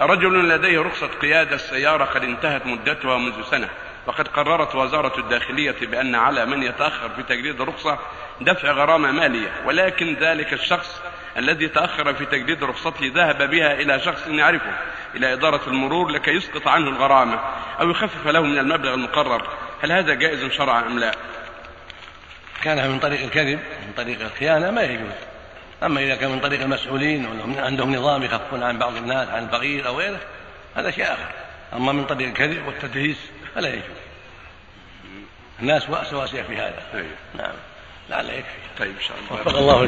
رجل لديه رخصة قيادة السيارة قد انتهت مدتها منذ سنة وقد قررت وزارة الداخلية بأن على من يتأخر في تجديد الرخصة دفع غرامة مالية ولكن ذلك الشخص الذي تأخر في تجديد رخصته ذهب بها إلى شخص يعرفه إلى إدارة المرور لكي يسقط عنه الغرامة أو يخفف له من المبلغ المقرر هل هذا جائز شرعا أم لا؟ كان من طريق الكذب من طريق الخيانة ما يجوز أما إذا كان من طريق المسؤولين عندهم نظام يخفون عن بعض الناس عن الفقير أو غيره هذا شيء آخر. أما من طريق الكذب والتدليس فلا يجوز. الناس سواسية في هذا. أيوه. نعم. لعل يكفي طيب إن شاء الله. وفق الله